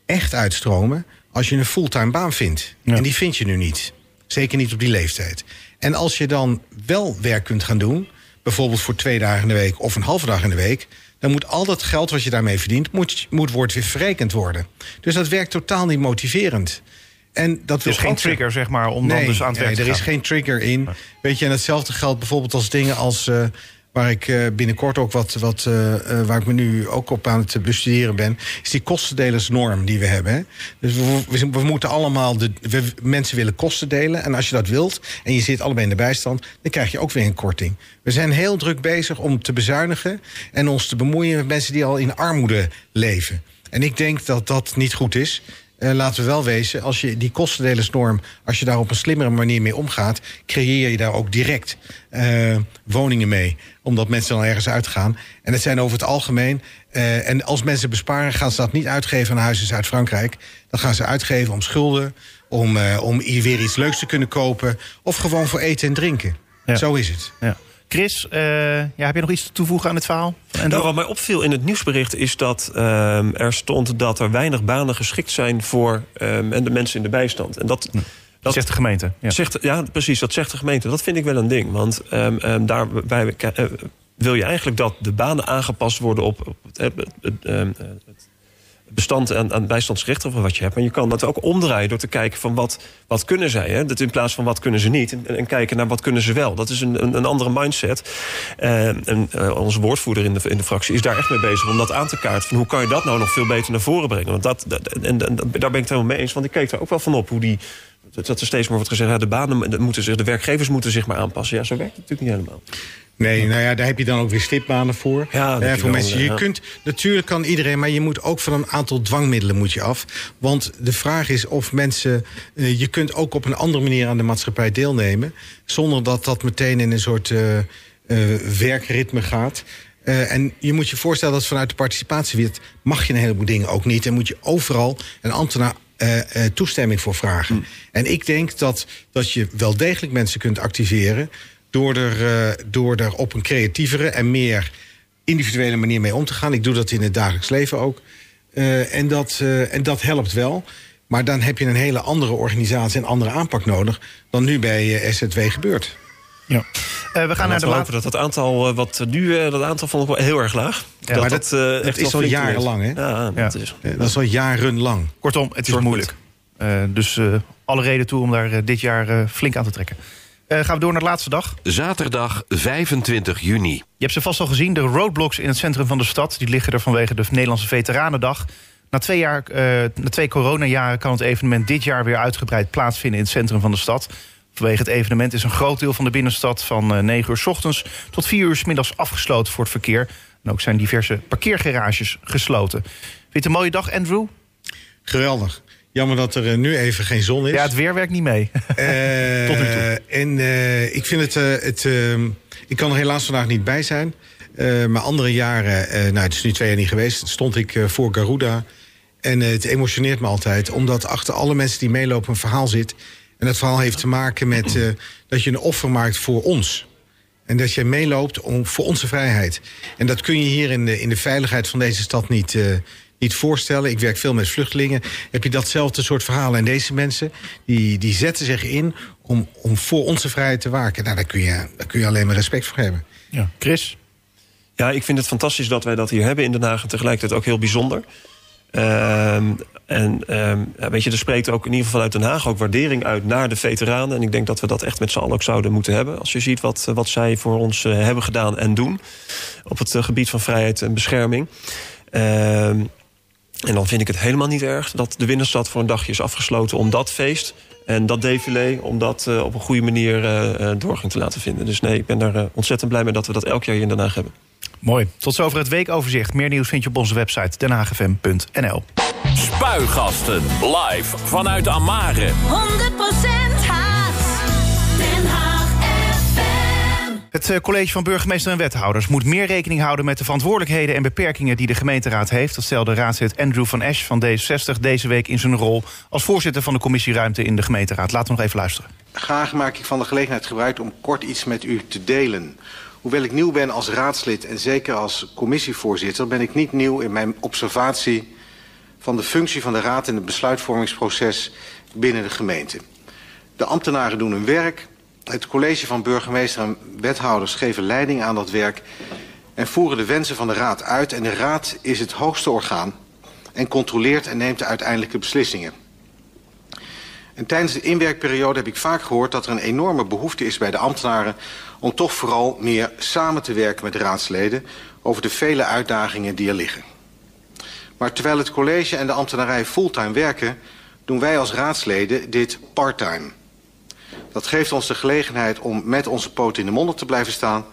echt uitstromen, als je een fulltime baan vindt. En die vind je nu niet. Zeker niet op die leeftijd. En als je dan wel werk kunt gaan doen, bijvoorbeeld voor twee dagen in de week of een halve dag in de week, dan moet al dat geld wat je daarmee verdient, moet, moet wordt weer verrekend worden. Dus dat werkt totaal niet motiverend. En dat er is geen trigger, zeg maar, om dan dus aan het werk nee, te gaan. Er is geen trigger in. Weet je, en hetzelfde geldt bijvoorbeeld als dingen als... Uh, waar ik uh, binnenkort ook wat, wat uh, waar ik me nu ook op aan het bestuderen ben, is die kostendelersnorm die we hebben. Dus we, we, moeten allemaal de we, mensen willen kosten delen. En als je dat wilt en je zit allebei in de bijstand, dan krijg je ook weer een korting. We zijn heel druk bezig om te bezuinigen en ons te bemoeien met mensen die al in armoede leven. En ik denk dat dat niet goed is. Uh, laten we wel wezen, als je die kostendelersnorm... als je daar op een slimmere manier mee omgaat... creëer je daar ook direct woningen mee. Omdat mensen dan ergens uitgaan. En het zijn over het algemeen... Uh, en als mensen besparen, gaan ze dat niet uitgeven aan huizen uit Frankrijk. Dan gaan ze uitgeven om schulden... om, om weer iets leuks te kunnen kopen... of gewoon voor eten en drinken. Ja. Zo is het. Ja. Chris, uh, ja, heb je nog iets te toevoegen aan het verhaal? En nou, wat mij opviel in het nieuwsbericht is dat um, er stond dat er weinig banen geschikt zijn voor um, en de mensen in de bijstand. En dat, hm. Dat zegt de gemeente. Ja. Zegt, ja, precies, dat zegt de gemeente. Dat vind ik wel een ding. Want um, daarbij uh, wil je eigenlijk dat de banen aangepast worden op, op het, het, het, het bestand aan, aan bijstandsrechten of wat je hebt. Maar je kan dat ook omdraaien door te kijken van wat, wat kunnen zij. Hè? Dat in plaats van wat kunnen ze niet. En, en kijken naar wat kunnen ze wel. Dat is een, een, een andere mindset. Uh, en uh, onze woordvoerder in de, in de fractie is daar echt mee bezig om dat aan te kaarten. Van hoe kan je dat nou nog veel beter naar voren brengen? Want dat, dat en, daar ben ik het helemaal mee eens. Want ik keek daar ook wel van op hoe die dat er steeds meer wordt gezegd... De banen moeten zich, de werkgevers moeten zich maar aanpassen. Ja, zo werkt het natuurlijk niet helemaal. Nee, nou ja, daar heb je dan ook weer stipbanen voor. Ja, eh, voor mensen. Je ja. kunt, natuurlijk kan iedereen, maar je moet ook van een aantal dwangmiddelen moet je af. Want de vraag is of mensen. Uh, je kunt ook op een andere manier aan de maatschappij deelnemen. Zonder dat dat meteen in een soort uh, werkritme gaat. en je moet je voorstellen dat vanuit de participatiewet mag je een heleboel dingen ook niet. En moet je overal een ambtenaar uh, uh, toestemming voor vragen. Mm. En ik denk dat, dat je wel degelijk mensen kunt activeren... door er, uh, door er op een creatievere en meer individuele manier mee om te gaan. Ik doe dat in het dagelijks leven ook. en, dat, en dat helpt wel. Maar dan heb je een hele andere organisatie en andere aanpak nodig... dan nu bij SZW gebeurt. Ja. Uh, we gaan naar de laatste. Dat het aantal wat nu, uh, dat aantal vond ik wel heel erg laag. Ja, dat, maar dat, dat, uh, dat is al jarenlang, hè? Ja, ja. Dat, is, dat is al jarenlang. Kortom, het is moeilijk. dus alle reden toe om daar dit jaar flink aan te trekken. Gaan we door naar de laatste dag. Zaterdag 25 juni. Je hebt ze vast al gezien, de roadblocks in het centrum van de stad. Die liggen er vanwege de Nederlandse Veteranendag. Na twee, jaar, na twee coronajaren kan het evenement dit jaar weer uitgebreid plaatsvinden in het centrum van de stad. Vanwege het evenement is een groot deel van de binnenstad van 9 uur s ochtends tot 4 uur s middags afgesloten voor het verkeer. En ook zijn diverse parkeergarages gesloten. Vind je het een mooie dag, Andrew? Geweldig. Jammer dat er nu even geen zon is. Ja, het weer werkt niet mee. Uh, tot nu toe. En uh, ik vind het. Het ik kan er helaas vandaag niet bij zijn. maar andere jaren, nou, het is nu twee jaar niet geweest, stond ik voor Garuda. En het emotioneert me altijd, omdat achter alle mensen die meelopen een verhaal zit. En dat verhaal heeft te maken met dat je een offer maakt voor ons. En dat je meeloopt om, voor onze vrijheid. En dat kun je hier in de, in de veiligheid van deze stad niet, uh, niet voorstellen. Ik werk veel met vluchtelingen. Heb je datzelfde soort verhalen. En deze mensen die, die zetten zich in om, om voor onze vrijheid te waken. Nou, daar kun, je, daar kun je alleen maar respect voor hebben. Ja. Chris? Ja, ik vind het fantastisch dat wij dat hier hebben in Den Haag. En tegelijkertijd ook heel bijzonder. Uh, en uh, weet je, er spreekt ook in ieder geval uit Den Haag ook waardering uit naar de veteranen. En ik denk dat we dat echt met z'n allen ook zouden moeten hebben. Als je ziet wat, wat zij voor ons uh, hebben gedaan en doen op het uh, gebied van vrijheid en bescherming. Ehm, en dan vind ik het helemaal niet erg dat de Winterstad voor een dagje is afgesloten om dat feest en dat défilé, om dat uh, op een goede manier doorgang te laten vinden. Dus nee, ik ben daar ontzettend blij mee dat we dat elk jaar hier in Den Haag hebben. Mooi. Tot zover het weekoverzicht. Meer nieuws vind je op onze website denhagfm.nl. Spuigasten. Live vanuit Amare. 100% Het eh, college van burgemeester en wethouders moet meer rekening houden met de verantwoordelijkheden en beperkingen die de gemeenteraad heeft. Dat stelde raadslid Andrew van Esch van D66 deze week in zijn rol als voorzitter van de commissie Ruimte in de gemeenteraad. Laten we nog even luisteren. Graag maak ik van de gelegenheid gebruik om kort iets met u te delen. Hoewel ik nieuw ben als raadslid en zeker als commissievoorzitter... ben ik niet nieuw in mijn observatie van de functie van de raad... in het besluitvormingsproces binnen de gemeente. De ambtenaren doen hun werk. Het college van burgemeester en wethouders geven leiding aan dat werk... en voeren de wensen van de raad uit. En de raad is het hoogste orgaan en controleert en neemt de uiteindelijke beslissingen. En tijdens de inwerkperiode heb ik vaak gehoord dat er een enorme behoefte is bij de ambtenaren om toch vooral meer samen te werken met de raadsleden over de vele uitdagingen die er liggen. Maar terwijl het college en de ambtenarij fulltime werken, doen wij als raadsleden dit parttime. Dat geeft ons de gelegenheid om met onze poot in de modder te blijven staan,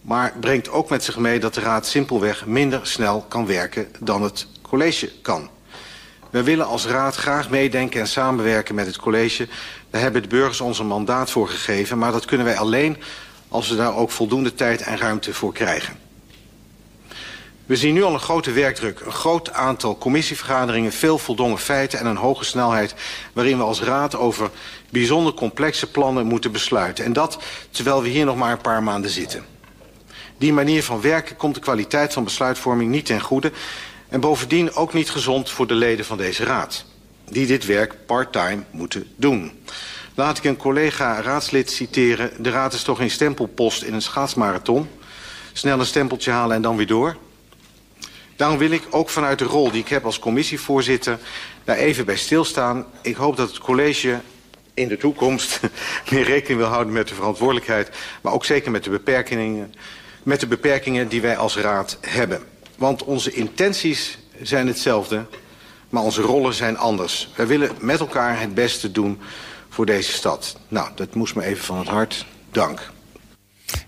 maar brengt ook met zich mee dat de raad simpelweg minder snel kan werken dan het college kan. We willen als raad graag meedenken en samenwerken met het college. Daar hebben de burgers ons een mandaat voor gegeven, maar dat kunnen wij alleen als we daar ook voldoende tijd en ruimte voor krijgen. We zien nu al een grote werkdruk, een groot aantal commissievergaderingen, veel voldongen feiten en een hoge snelheid waarin we als raad over bijzonder complexe plannen moeten besluiten. En dat terwijl we hier nog maar een paar maanden zitten. Die manier van werken komt de kwaliteit van besluitvorming niet ten goede en bovendien ook niet gezond voor de leden van deze raad, die dit werk part-time moeten doen. Laat ik een collega-raadslid citeren. De raad is toch geen stempelpost in een schaatsmarathon. Snel een stempeltje halen en dan weer door. Daarom wil ik ook vanuit de rol die ik heb als commissievoorzitter... daar even bij stilstaan. Ik hoop dat het college in de toekomst meer rekening wil houden met de verantwoordelijkheid... maar ook zeker met de beperkingen, met de beperkingen die wij als raad hebben. Want onze intenties zijn hetzelfde, maar onze rollen zijn anders. Wij willen met elkaar het beste doen voor deze stad. Nou, dat moest me even van het hart. Dank.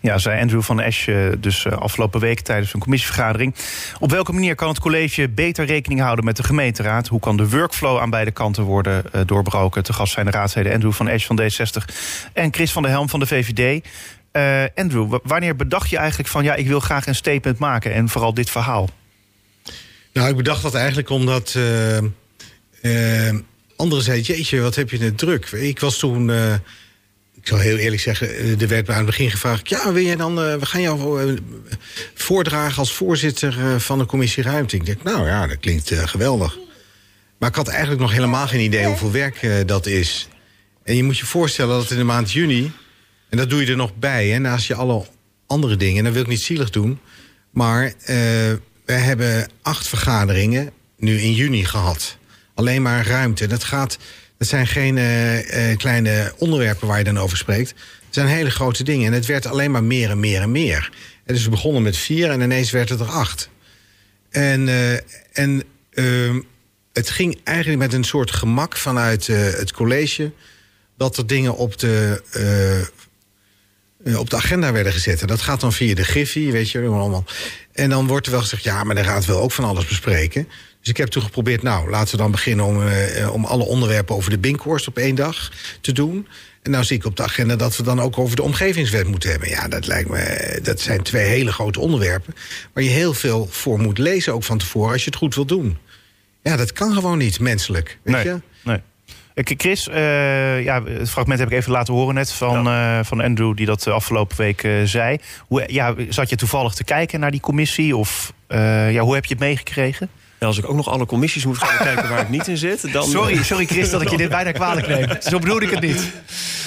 Ja, zei Andrew van Esch dus afgelopen week tijdens een commissievergadering. Op welke manier kan het college beter rekening houden met de gemeenteraad? Hoe kan de workflow aan beide kanten worden uh, doorbroken? Te gast zijn de raadsleden Andrew van Esch van D60 en Chris van der Helm van de VVD. Andrew, wanneer bedacht je eigenlijk van... ja, ik wil graag een statement maken en vooral dit verhaal? Nou, ik bedacht dat eigenlijk omdat... Uh, anderen zeiden, jeetje, wat heb je het druk. Ik was toen... ik zal heel eerlijk zeggen, er werd me aan het begin gevraagd... ja, wil jij dan, we gaan jou voordragen als voorzitter van de commissie Ruimte. Ik dacht, nou ja, dat klinkt geweldig. Maar ik had eigenlijk nog helemaal geen idee hoeveel werk dat is. En je moet je voorstellen dat in de maand juni... En dat doe je er nog bij, hè, naast je alle andere dingen. En dat wil ik niet zielig doen. Maar uh, we hebben acht vergaderingen nu in juni gehad. Alleen maar ruimte. Dat, gaat, dat zijn geen uh, uh, kleine onderwerpen waar je dan over spreekt. Het zijn hele grote dingen. En het werd alleen maar meer en meer en meer. En dus we begonnen met vier en ineens werd het er acht. En, en ehm, het ging eigenlijk met een soort gemak vanuit het college... dat er dingen op de op de agenda werden gezet. En dat gaat dan via de Griffie, weet je allemaal. En dan wordt er wel gezegd, ja, maar de raad wil ook van alles bespreken. Dus ik heb toen geprobeerd, nou, laten we dan beginnen om, uh, om alle onderwerpen over de Binkhorst op één dag te doen. En nou zie ik op de agenda dat we dan ook over de omgevingswet moeten hebben. Ja, dat lijkt me, dat zijn twee hele grote onderwerpen. Waar je heel veel voor moet lezen ook van tevoren als je het goed wil doen. Ja, dat kan gewoon niet, menselijk. Weet nee, je? nee. Eh, Chris, eh, ja, het fragment heb ik even laten horen net van, eh, van Andrew... die dat de afgelopen week eh, zei. Hoe, ja, zat je toevallig te kijken naar die commissie? Of eh, ja, hoe heb je het meegekregen? Ja, als ik ook nog alle commissies moet gaan kijken waar ik niet in zit... Dan, Sorry, sorry Chris dat ik je dit bijna kwalijk neem. Zo bedoel ik het niet.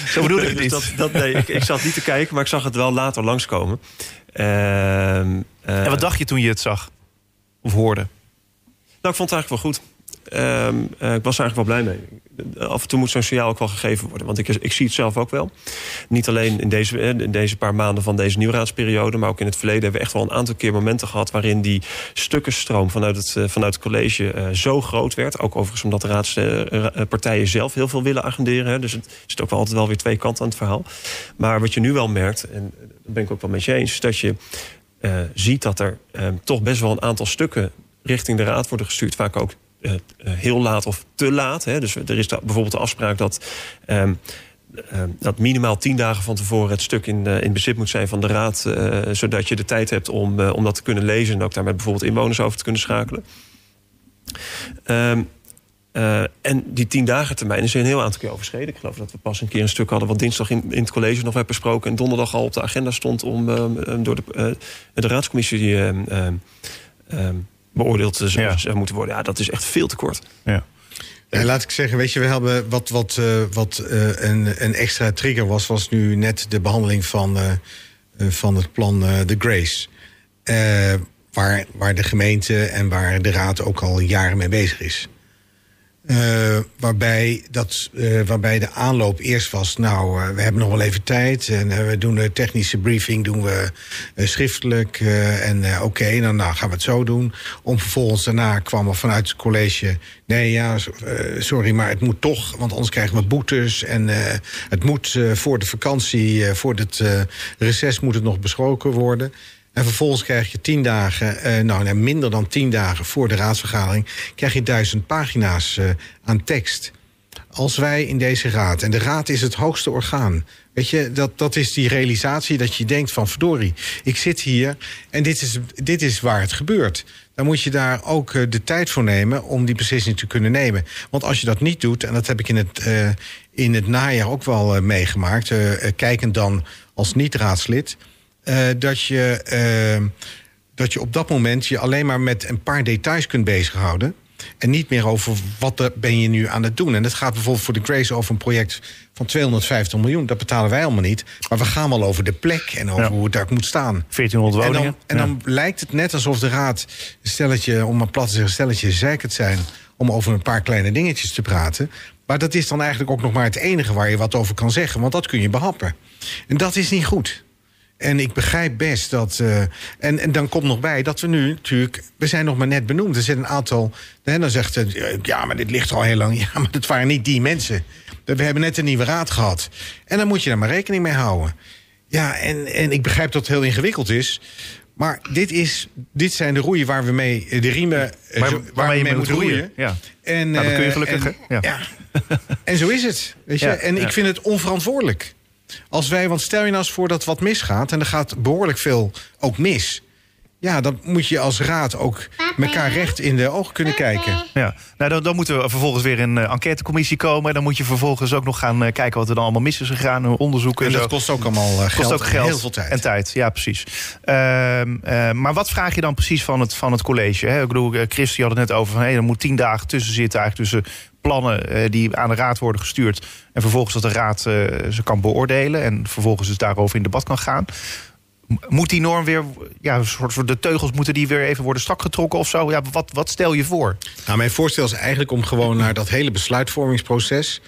Zo bedoel ik het Dus niet. dat, dat, nee, ik, ik zat niet te kijken, maar ik zag het wel later langskomen. Ehm, eh, En wat dacht je toen je het zag? Of hoorde? Nou, ik vond het eigenlijk wel goed. Ehm, eh, ik was er eigenlijk wel blij mee. Af en toe moet zo'n signaal ook wel gegeven worden. Want ik, ik zie het zelf ook wel. Niet alleen in deze, eh, in deze paar maanden van deze nieuwraadsperiode... maar ook in het verleden hebben we echt wel een aantal keer momenten gehad... waarin die stukkenstroom vanuit het, eh, vanuit het college eh, zo groot werd. Ook overigens omdat de raadspartijen zelf heel veel willen agenderen. Hè. Dus het zit ook wel altijd wel weer twee kanten aan het verhaal. Maar wat je nu wel merkt, en daar ben ik ook wel met je eens... is dat je ziet dat er toch best wel een aantal stukken richting de raad worden gestuurd. Vaak ook heel laat of te laat. Hè. Dus er is bijvoorbeeld de afspraak dat, ehm, ehm, dat minimaal tien dagen van tevoren het stuk in, eh, in bezit moet zijn van de raad. eh, zodat je de tijd hebt om, eh, om dat te kunnen lezen en ook daar met bijvoorbeeld inwoners over te kunnen schakelen. Ehm, eh, en die tien dagen termijn is een heel aantal keer overschreden. Ik geloof dat we pas een keer een stuk hadden... wat dinsdag in, in het college nog werd besproken... en donderdag al op de agenda stond om door de, eh, raadscommissie beoordeeld te zou- Ja. zou moeten worden. Ja, dat is echt veel te kort. Ja. Ja, laat ik zeggen, weet je, we hebben wat, wat, eh, wat eh, een, een extra trigger was, was nu net de behandeling van, eh, eh, van het plan eh The Grace. Eh, waar, waar de gemeente en waar de raad ook al jaren mee bezig is. Eh, waarbij, dat, eh, waarbij de aanloop eerst was, nou, eh, we hebben nog wel even tijd. En we doen de technische briefing doen we schriftelijk. en oké, dan nou, gaan we het zo doen. Om vervolgens daarna kwam er vanuit het college... nee, ja, so- sorry, maar het moet toch, want anders krijgen we boetes. En het moet voor de vakantie, voor het reces moet het nog besproken worden... En vervolgens krijg je tien dagen, eh, nou minder dan tien dagen voor de raadsvergadering, krijg je duizend pagina's eh, aan tekst. Als wij in deze raad, en de raad is het hoogste orgaan, weet je, dat, dat is die realisatie dat je denkt van verdorie, ik zit hier en dit is, dit is waar het gebeurt. Dan moet je daar ook eh, de tijd voor nemen om die beslissing te kunnen nemen. Want als je dat niet doet, en dat heb ik in het, in het najaar ook wel meegemaakt, kijkend dan als niet-raadslid. Eh, dat, je, eh, dat je op dat moment je alleen maar met een paar details kunt bezighouden. En niet meer over wat er ben je nu aan het doen. En het gaat bijvoorbeeld voor de Grace over een project van 250 miljoen. Dat betalen wij allemaal niet. Maar we gaan wel over de plek en over Ja. hoe het daar moet staan. 1400 En woningen. dan, en dan lijkt het net alsof de raad een stelletje, om maar plat te zeggen, stelletje zeikert zijn om over een paar kleine dingetjes te praten. Maar dat is dan eigenlijk ook nog maar het enige waar je wat over kan zeggen, want dat kun je behappen. En dat is niet goed. En ik begrijp best dat. eh, en, en dan komt nog bij dat we nu natuurlijk. We zijn nog maar net benoemd. Er zit een aantal. Hè, dan zegt het. eh, Ja, maar dit ligt al heel lang. Ja, maar dat waren niet die mensen. We hebben net een nieuwe raad gehad. En dan moet je daar maar rekening mee houden. Ja, en, en ik begrijp dat het heel ingewikkeld is. Maar dit, is, dit zijn de roeien waar we mee. De riemen. eh, Waar- je we mee moet roeien. Ja. En, Nou, dat kun je eh, gelukkig, en-? Ja. ja. en zo is het. Weet je? Ja, en ik vind het onverantwoordelijk. Als wij, want stel je nou eens voor dat wat misgaat... en er gaat behoorlijk veel ook mis... ja, dan moet je als raad ook elkaar recht in de ogen kunnen kijken. Ja, nou dan, dan moeten we vervolgens weer in een enquêtecommissie komen. Dan moet je vervolgens ook nog gaan eh, kijken wat er dan allemaal mis is gegaan. hoe Onderzoeken En en, dat zo. kost ook allemaal eh, geld, kost ook en geld heel veel tijd. en tijd. Ja, precies. Ehm, eh, maar wat vraag je dan precies van het, van het college? Hè? Ik bedoel, eh, Chris die had het net over van... Hey, er moet tien dagen tussen zitten eigenlijk tussen plannen eh, die aan de raad worden gestuurd... en vervolgens dat de raad eh, ze kan beoordelen... en vervolgens dus daarover in debat kan gaan. Moet die norm weer, ja, soort de teugels moeten die weer even worden strak getrokken of zo? Ja, wat, wat stel je voor? Nou, mijn voorstel is eigenlijk om gewoon naar dat hele besluitvormingsproces.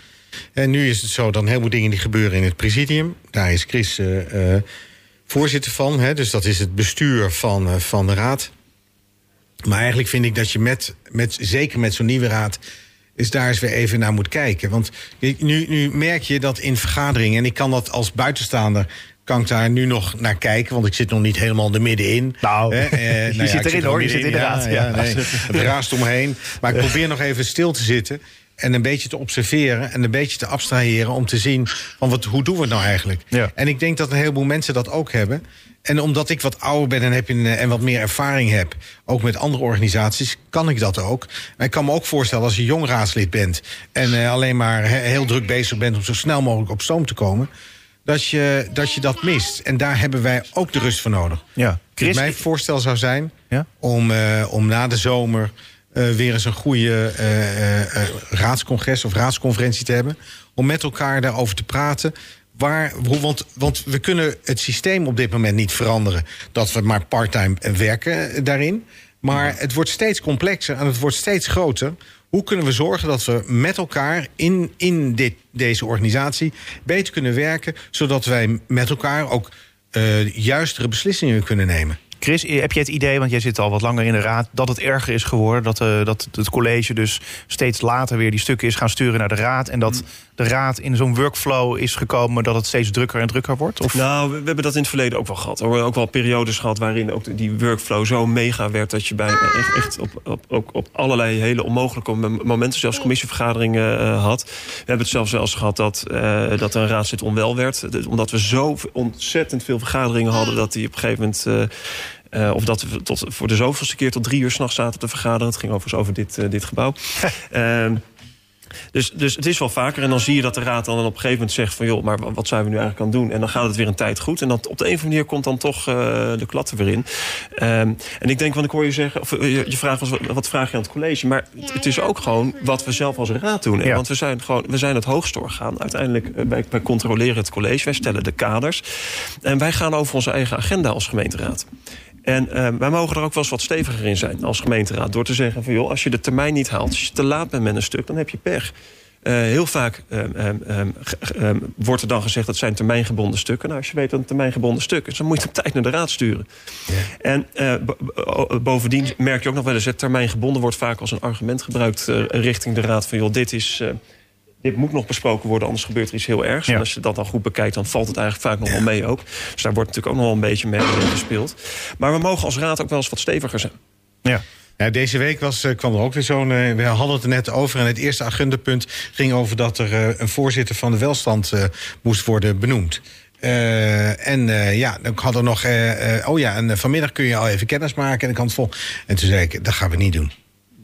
En nu is het zo dan heel veel dingen die gebeuren in het presidium. Daar is Chris eh, eh, voorzitter van. Hè, dus dat is het bestuur van, eh, van de raad. Maar eigenlijk vind ik dat je met, met zeker met zo'n nieuwe raad. is daar eens weer even naar moet kijken. Want nu, nu merk je dat in vergaderingen. en ik kan dat als buitenstaander. Kan ik daar nu nog naar kijken, want ik zit nog niet helemaal er middenin. Nou, eh, je ja, zit erin, er hoor, je zit in de raad, Ja, ja. nee, het raast omheen. Maar ik probeer nog even stil te zitten. En een beetje te observeren en een beetje te abstraheren om te zien van wat, hoe doen we het nou eigenlijk. Ja. En ik denk dat een heleboel mensen dat ook hebben. En omdat ik wat ouder ben en, heb een, en wat meer ervaring heb, ook met andere organisaties, kan ik dat ook. Maar ik kan me ook voorstellen als je jong raadslid bent en eh, alleen maar he- heel druk bezig bent om zo snel mogelijk op stoom te komen, dat je dat, je dat mist. En daar hebben wij ook de rust voor nodig. Ja. Chris, mijn voorstel zou zijn Ja? om, eh, om na de zomer eh, weer eens een goede eh, raadscongres of raadsconferentie te hebben. Om met elkaar daarover te praten. Waar, hoe, want, want we kunnen het systeem op dit moment niet veranderen. Dat we maar parttime werken daarin. Maar het wordt steeds complexer en het wordt steeds groter. Hoe kunnen we zorgen dat we met elkaar in, in dit, deze organisatie beter kunnen werken, zodat wij met elkaar ook eh, juistere beslissingen kunnen nemen? Chris, heb je het idee, want jij zit al wat langer in de raad, dat het erger is geworden? Dat, eh, dat het college dus steeds later weer die stukken is gaan sturen naar de raad. En dat de raad in zo'n workflow is gekomen dat het steeds drukker en drukker wordt? Of? Nou, we, we hebben dat in het verleden ook wel gehad. hoor. Ook wel periodes gehad waarin ook die workflow zo mega werd... dat je bij echt, echt op, op, ook op allerlei hele onmogelijke mom- momenten... zelfs commissievergaderingen eh, had. We hebben het zelfs eens gehad dat, eh, dat een raadslid onwel werd. Omdat we zo ontzettend veel vergaderingen hadden... dat die op een gegeven moment... eh, eh, of dat we tot, voor de zoveelste keer tot drie uur s'nachts zaten te vergaderen. Het ging overigens over dit, dit gebouw. Ehm, dus, dus het is wel vaker. En dan zie je dat de raad dan op een gegeven moment zegt van... joh, maar wat zijn we nu eigenlijk aan het doen? En dan gaat het weer een tijd goed. En dan op de een of andere manier komt dan toch eh, de klad er weer in. Ehm, en ik denk, want ik hoor je zeggen... Of, eh, je, je vraag was, wat, vraag je aan het college? Maar het, het is ook gewoon wat we zelf als raad doen. Ja. Want we zijn, gewoon, we zijn het hoogste orgaan. Uiteindelijk, eh, wij, wij controleren het college. Wij stellen de kaders. En wij gaan over onze eigen agenda als gemeenteraad. En eh, wij mogen er ook wel eens wat steviger in zijn als gemeenteraad. Door te zeggen van joh, als je de termijn niet haalt, als je te laat bent met een stuk, dan heb je pech. Eh, heel vaak ehm, ehm, ehm, ehm, wordt er dan gezegd dat zijn termijngebonden stukken. Nou, als je weet dat het een termijngebonden stuk is, dan moet je het op tijd naar de raad sturen. En eh, bo- bo- bovendien merk je ook nog wel eens, het termijngebonden wordt vaak als een argument gebruikt eh, richting de raad van joh, dit is. Dit moet nog besproken worden, anders gebeurt er iets heel ergs. Ja. En als je dat dan goed bekijkt, dan valt het eigenlijk vaak nog wel mee ook. Dus daar wordt natuurlijk ook nog wel een beetje mee in gespeeld. Maar we mogen als raad ook wel eens wat steviger zijn. Ja. Ja, deze week was, eh, kwam er ook weer zo'n. eh, we hadden het er net over. En het eerste agendapunt ging over dat er eh, een voorzitter van de welstand eh, moest worden benoemd. Eh, en eh, ja, dan hadden we nog. eh, eh, oh ja, en vanmiddag kun je al even kennis maken. En ik kan het vol. En toen zei ik: dat gaan we niet doen.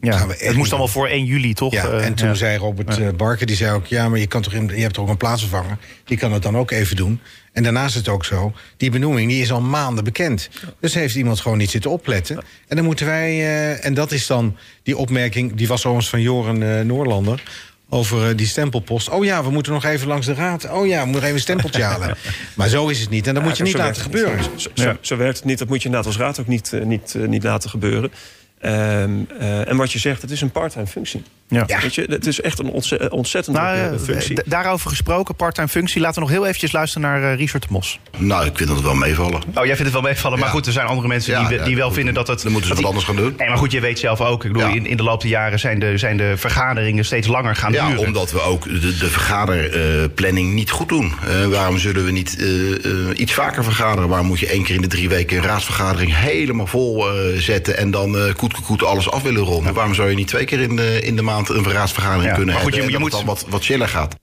Ja. Gaan we echt Het moest allemaal voor 1 juli, toch? Ja, Eh, en toen ja. zei Robert eh, Barker, die zei ook... ja, maar je, kan toch in, je hebt toch ook een plaatsvervanger? Die kan het dan ook even doen. En daarnaast is het ook zo, die benoeming die is al maanden bekend. Dus heeft iemand gewoon niet zitten opletten. En dan moeten wij... eh, en dat is dan die opmerking... die was overigens van Joren eh, Noorlander... over eh, die stempelpost. Oh ja, we moeten nog even langs de raad. Oh ja, we moeten even een stempeltje halen. Maar zo is het niet. En dat moet je Ja, niet laten gebeuren. niet. Zo, zo- Ja. zo werkt het niet. Dat moet je inderdaad als raad ook niet, niet, niet laten gebeuren. Ehm, eh, en wat je zegt, het is een part-time functie. Ja. Ja. Weet je, het is echt een ontze- ontzettend Nou, eh, functie. d- daarover gesproken, part-time functie. Laten we nog heel eventjes luisteren naar eh, Richard de Mos. Nou, ik vind dat het wel meevallen. Oh, jij vindt het wel meevallen. Maar Ja. goed, er zijn andere mensen Ja, die, ja, die wel goed. vinden dat het... Dan moeten ze wat die- anders gaan doen. Nee, maar goed, je weet zelf ook. Ik bedoel, Ja. in, in de loop der jaren zijn de, zijn de vergaderingen steeds langer gaan Ja, duren. omdat we ook de, de vergaderplanning niet goed doen. Eh, waarom zullen we niet eh, eh, iets vaker vergaderen? Waarom moet je één keer in de drie weken een raadsvergadering helemaal vol eh, zetten... en dan eh koet, koet alles af willen ronden? Waarom zou je niet twee keer in de, in de maand een raadsvergadering Ja, kunnen maar goed, hebben... je- je moet- het dan wat, wat chiller gaat?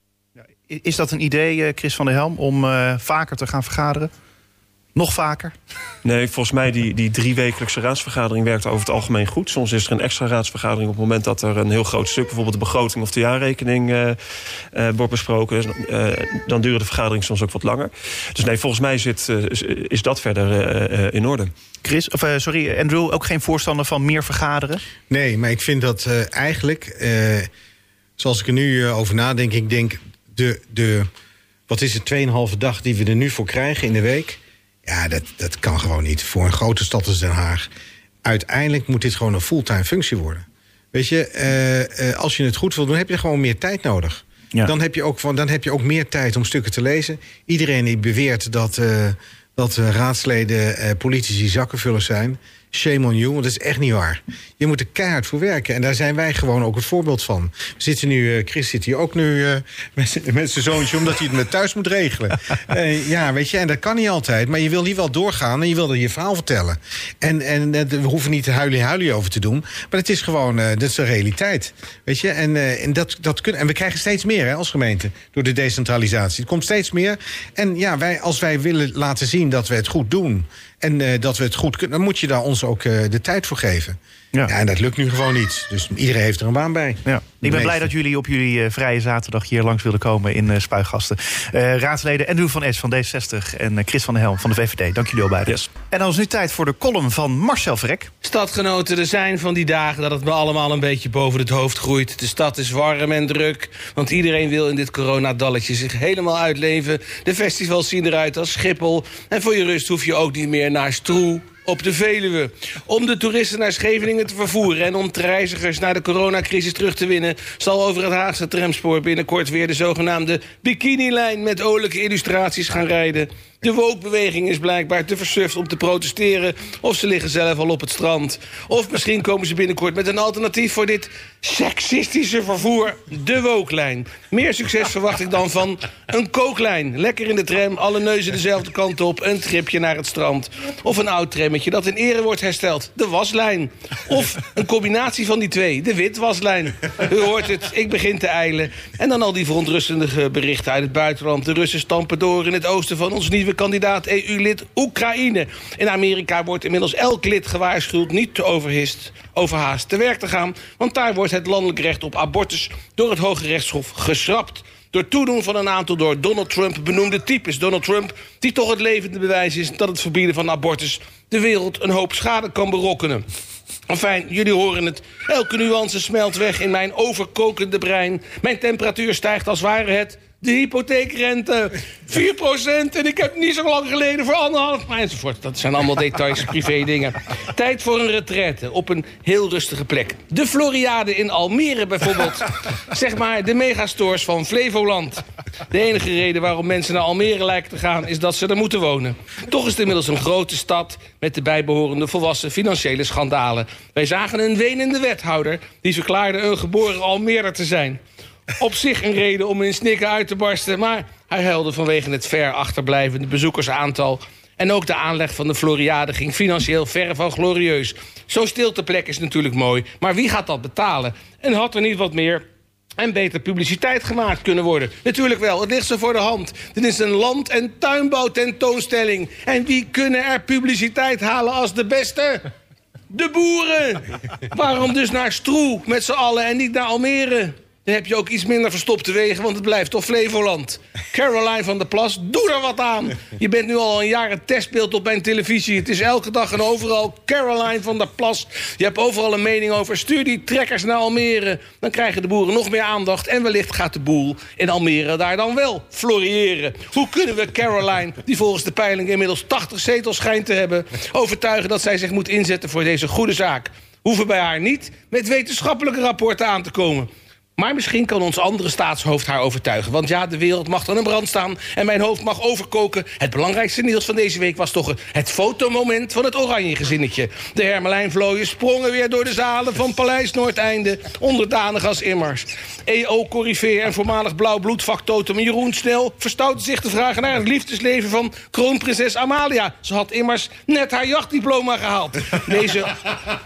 Is dat een idee, eh, Chris van der Helm, om eh, vaker te gaan vergaderen? Nog vaker? Nee, volgens mij die, die driewekelijkse raadsvergadering werkt over het algemeen goed. Soms is er een extra raadsvergadering op het moment dat er een heel groot stuk... bijvoorbeeld de begroting of de jaarrekening eh, eh, wordt besproken. Dus, eh, dan duren de vergaderingen soms ook wat langer. Dus nee, volgens mij zit, is, is dat verder in orde. Chris, of sorry, Andrew, ook geen voorstander van meer vergaderen? Nee, maar ik vind dat eh, eigenlijk, eh, zoals ik er nu over nadenk, ik denk de, de, wat is het, 2,5 dag die we er nu voor krijgen in de week. Ja, dat, dat kan gewoon niet voor een grote stad als Den Haag. Uiteindelijk moet dit gewoon een fulltime functie worden. Weet je, eh, eh, als je het goed wil doen, heb je gewoon meer tijd nodig. Ja. Dan, heb je ook, dan heb je ook meer tijd om stukken te lezen. Iedereen die beweert dat, eh, dat raadsleden politici zakkenvullers zijn. Shame on you, want dat is echt niet waar. Je moet er keihard voor werken. En daar zijn wij gewoon ook het voorbeeld van. We zitten nu, eh, Chris zit hier ook nu eh, met zijn zoontje... omdat hij het met thuis moet regelen. Eh, ja, weet je, en dat kan niet altijd. Maar je wil niet wel doorgaan en je wil er je verhaal vertellen. En, en we hoeven niet huilie-huilie over te doen. Maar het is gewoon, dat is de realiteit. Weet je, en, en, dat, dat kun, en we krijgen steeds meer hè, als gemeente... door de decentralisatie. Het komt steeds meer. En ja, wij, als wij willen laten zien dat we het goed doen... en eh, dat we het goed kunnen... dan moet je daar ons ook eh, de tijd voor geven. Ja. Ja. en dat lukt nu gewoon niet. Dus iedereen heeft er een baan bij. Ja. Ik ben blij dat jullie op jullie eh, vrije zaterdag hier langs wilden komen in eh Spuigasten. Eh, raadsleden Andrew van Es van D60 en eh, Chris van der Helm van de VVD. Dank jullie wel beiden. Yes. En dan is nu tijd voor de column van Marcel Vrek. Stadgenoten, er zijn van die dagen dat het me allemaal een beetje boven het hoofd groeit. De stad is warm en druk, want iedereen wil in dit coronadalletje zich helemaal uitleven. De festivals zien eruit als Schiphol. En voor je rust hoef je ook niet meer naar Stroe op de Veluwe. Om de toeristen naar Scheveningen te vervoeren... en om reizigers naar de coronacrisis terug te winnen... zal over het Haagse tramspoor binnenkort weer de zogenaamde bikinilijn... met olijke illustraties gaan rijden. De wookbeweging is blijkbaar te versuft om te protesteren... of ze liggen zelf al op het strand. Of misschien komen ze binnenkort met een alternatief voor dit seksistische vervoer. De wooklijn. Meer succes verwacht ik dan van een kooklijn. Lekker in de tram, alle neuzen dezelfde kant op... een tripje naar het strand. Of een oud trammetje dat in ere wordt hersteld. De waslijn. Of een combinatie van die twee. De witwaslijn. U hoort het, ik begin te eilen. En dan al die verontrustende berichten uit het buitenland. De Russen stampen door in het oosten van ons nieuwe kandidaat EU-lid Oekraïne. In Amerika wordt inmiddels elk lid gewaarschuwd niet te overhist, overhaast te werk te gaan. Want daar wordt het landelijk recht op abortus door het Hoge Rechtshof geschrapt. Door toedoen van een aantal door Donald Trump benoemde types. Donald Trump, die toch het levende bewijs is dat het verbieden van abortus de wereld een hoop schade kan berokkenen. Enfin, jullie horen het. Elke nuance smelt weg in mijn overkokende brein. Mijn temperatuur stijgt als ware het de hypotheekrente. 4% en ik heb niet zo lang geleden voor anderhalf... Maar enzovoort. Dat zijn allemaal details, privé dingen. Tijd voor een retraite op een heel rustige plek. De Floriade in Almere bijvoorbeeld. zeg maar de megastores van Flevoland. De enige reden waarom mensen naar Almere lijken te gaan... is dat ze er moeten wonen. Toch is het inmiddels een grote stad... met de bijbehorende volwassen financiële schandalen. Wij zagen een wenende wethouder... die verklaarde een geboren Almeerder te zijn op zich een reden om in snikken uit te barsten... maar hij huilde vanwege het ver achterblijvende bezoekersaantal... en ook de aanleg van de Floriade ging financieel verre van glorieus. Zo'n stilteplek is natuurlijk mooi, maar wie gaat dat betalen? En had er niet wat meer en beter publiciteit gemaakt kunnen worden. Natuurlijk wel, het ligt zo voor de hand. Dit is een land- en tuinbouwtentoonstelling. En wie kunnen er publiciteit halen als de beste? De boeren! Waarom dus naar Stroe met z'n allen en niet naar Almere? Dan heb je ook iets minder verstopte wegen, want het blijft toch Flevoland. Caroline van der Plas, doe er wat aan. Je bent nu al een jaar het testbeeld op mijn televisie. Het is elke dag en overal Caroline van der Plas. Je hebt overal een mening over. Stuur die trekkers naar Almere. Dan krijgen de boeren nog meer aandacht. En wellicht gaat de boel in Almere daar dan wel floriëren. Hoe kunnen we Caroline, die volgens de peiling inmiddels 80 zetels schijnt te hebben... overtuigen dat zij zich moet inzetten voor deze goede zaak? Hoeven bij haar niet met wetenschappelijke rapporten aan te komen... Maar misschien kan ons andere staatshoofd haar overtuigen. Want ja, de wereld mag dan in brand staan en mijn hoofd mag overkoken. Het belangrijkste nieuws van deze week was toch het fotomoment van het oranje gezinnetje. De Hermelijnvlooien sprongen weer door de zalen van Paleis Noordeinde. Onderdanig als immers. EO-corrivee en voormalig blauw bloedfactotum Jeroen Snel... verstoutte zich te vragen naar het liefdesleven van kroonprinses Amalia. Ze had immers net haar jachtdiploma gehaald. Deze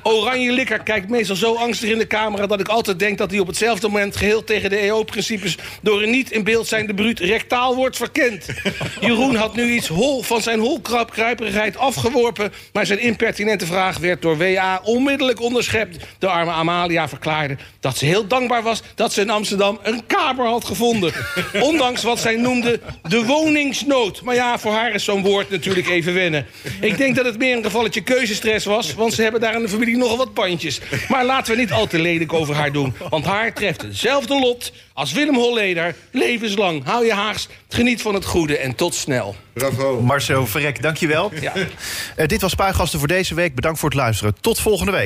oranje likker kijkt meestal zo angstig in de camera... dat ik altijd denk dat hij op hetzelfde moment geheel tegen de EO-principes... door een niet in beeld zijnde bruut rectaal wordt verkend. Jeroen had nu iets hol van zijn holkruiperigheid afgeworpen... maar zijn impertinente vraag werd door WA onmiddellijk onderschept. De arme Amalia verklaarde dat ze heel dankbaar was... dat ze in Amsterdam een kamer had gevonden. Ondanks wat zij noemde de woningsnood. Maar ja, voor haar is zo'n woord natuurlijk even wennen. Ik denk dat het meer een gevalletje keuzestress was... want ze hebben daar in de familie nogal wat pandjes. Maar laten we niet al te lelijk over haar doen. Want haar treft hetzelfde lot als Willem Holleder. Levenslang. Hou je haags, geniet van het goede en tot snel. Bravo. Marcel Verrek, dankjewel. Ja. Eh, dit was Spuigasten voor deze week. Bedankt voor het luisteren. Tot volgende week.